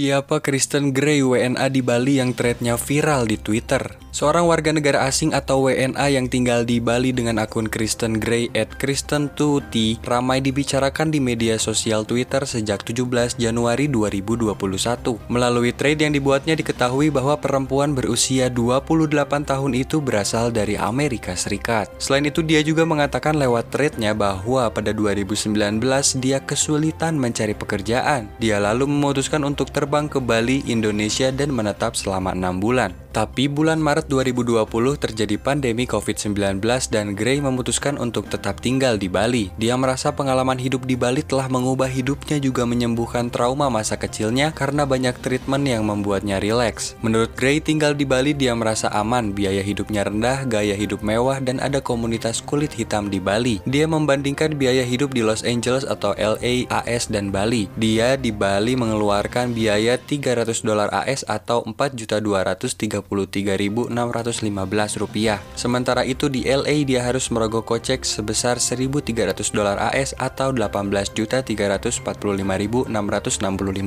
Siapa Kristen Gray WNA di Bali yang threadnya viral di Twitter? Seorang warga negara asing atau WNA yang tinggal di Bali dengan akun Kristen Gray at Kristen 2T ramai dibicarakan di media sosial Twitter sejak 17 Januari 2021. Melalui thread yang dibuatnya diketahui bahwa perempuan berusia 28 tahun itu berasal dari Amerika Serikat. Selain itu dia juga mengatakan lewat threadnya bahwa pada 2019 dia kesulitan mencari pekerjaan. Dia lalu memutuskan untuk terbang ke Bali, Indonesia dan menetap selama enam bulan. Tapi bulan Maret 2020 terjadi pandemi COVID-19 dan Gray memutuskan untuk tetap tinggal di Bali. Dia merasa pengalaman hidup di Bali telah mengubah hidupnya juga menyembuhkan trauma masa kecilnya karena banyak treatment yang membuatnya rileks. Menurut Gray, tinggal di Bali dia merasa aman, biaya hidupnya rendah, gaya hidup mewah, dan ada komunitas kulit hitam di Bali. Dia membandingkan biaya hidup di Los Angeles atau LA, AS, dan Bali. Dia di Bali mengeluarkan biaya 300 dolar AS atau 4.230 rupiah. Sementara itu di LA dia harus merogoh kocek sebesar 1.300 dolar AS atau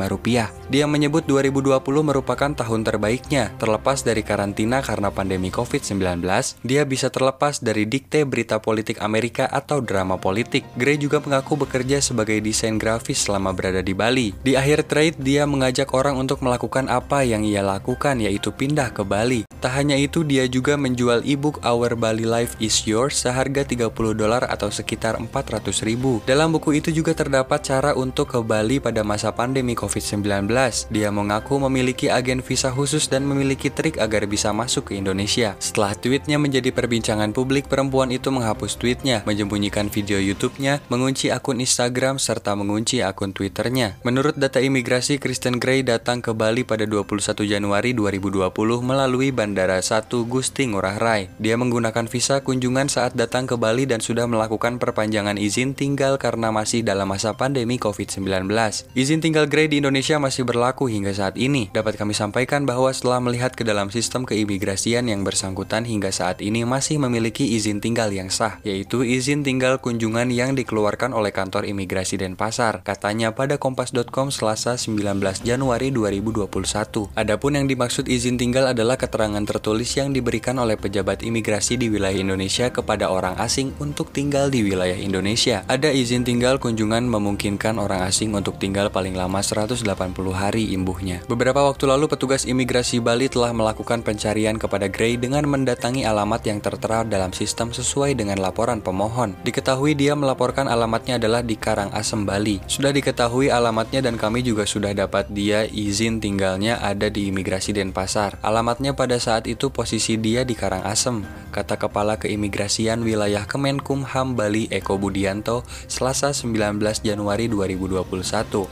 rupiah. Dia menyebut 2020 merupakan tahun terbaiknya, terlepas dari karantina karena pandemi COVID-19, dia bisa terlepas dari dikte berita politik Amerika atau drama politik. Gray juga mengaku bekerja sebagai desain grafis selama berada di Bali. Di akhir trade, dia mengajak orang untuk melakukan apa yang ia lakukan, yaitu pindah ke Bali. Tak hanya itu, dia juga menjual e-book Our Bali Life is Yours seharga 30 dolar atau sekitar 400 ribu. Dalam buku itu juga terdapat cara untuk ke Bali pada masa pandemi COVID-19. Dia mengaku memiliki agen visa khusus dan memiliki trik agar bisa masuk ke Indonesia. Setelah tweetnya menjadi perbincangan publik, perempuan itu menghapus tweetnya, menyembunyikan video YouTube-nya, mengunci akun Instagram, serta mengunci akun Twitter-nya. Menurut data imigrasi, Kristen Gray datang ke Bali pada 21 Januari 2020 melalui Bandara 1 Gusti Ngurah Rai. Dia menggunakan visa kunjungan saat datang ke Bali dan sudah melakukan perpanjangan izin tinggal karena masih dalam masa pandemi COVID-19. Izin tinggal Gray di Indonesia masih berlaku hingga saat ini. Dapat kami sampaikan bahwa setelah melihat ke dalam sistem keimigrasian yang bersangkutan hingga saat ini masih memiliki izin tinggal yang sah, yaitu izin tinggal kunjungan yang dikeluarkan oleh kantor imigrasi Denpasar, katanya pada kompas.com Selasa 19 Januari 2021. Adapun yang dimaksud izin tinggal adalah keterangan tertulis yang diberikan oleh pejabat imigrasi di wilayah Indonesia kepada orang asing untuk tinggal di wilayah Indonesia. Ada izin tinggal kunjungan memungkinkan orang asing untuk tinggal paling lama 180 hari imbuhnya. Beberapa waktu lalu petugas imigrasi Bali telah melakukan pencarian kepada Gray dengan mendatangi alamat yang tertera dalam sistem sesuai dengan laporan pemohon. Diketahui dia melaporkan alamatnya adalah di Karangasem, Bali. Sudah diketahui alamatnya dan kami juga sudah dapat dia izin tinggalnya ada di imigrasi Denpasar. Alamatnya pada saat itu posisi dia di Karangasem, kata Kepala Keimigrasian Wilayah Kemenkumham Bali Eko Budianto Selasa 19 Januari 2021.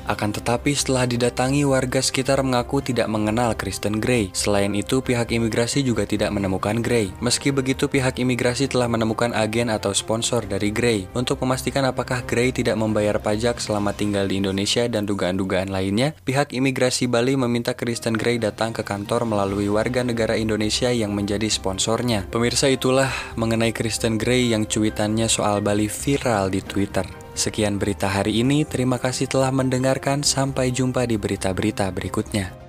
Akan tetapi setelah didatangi warga sekitar mengaku tidak mengenal Kristen Gray. Selain itu pihak imigrasi juga tidak menemukan Gray. Meski begitu pihak imigrasi telah menemukan agen atau sponsor dari Gray untuk memastikan apakah Gray tidak membayar pajak selama tinggal di Indonesia dan dugaan-dugaan lainnya. Pihak imigrasi Bali meminta Kristen Gray datang ke kantor melalui warga negara Indonesia yang menjadi sponsornya. Pemirsa itulah mengenai Kristen Gray yang cuitannya soal Bali viral di Twitter. Sekian berita hari ini, terima kasih telah mendengarkan, sampai jumpa di berita-berita berikutnya.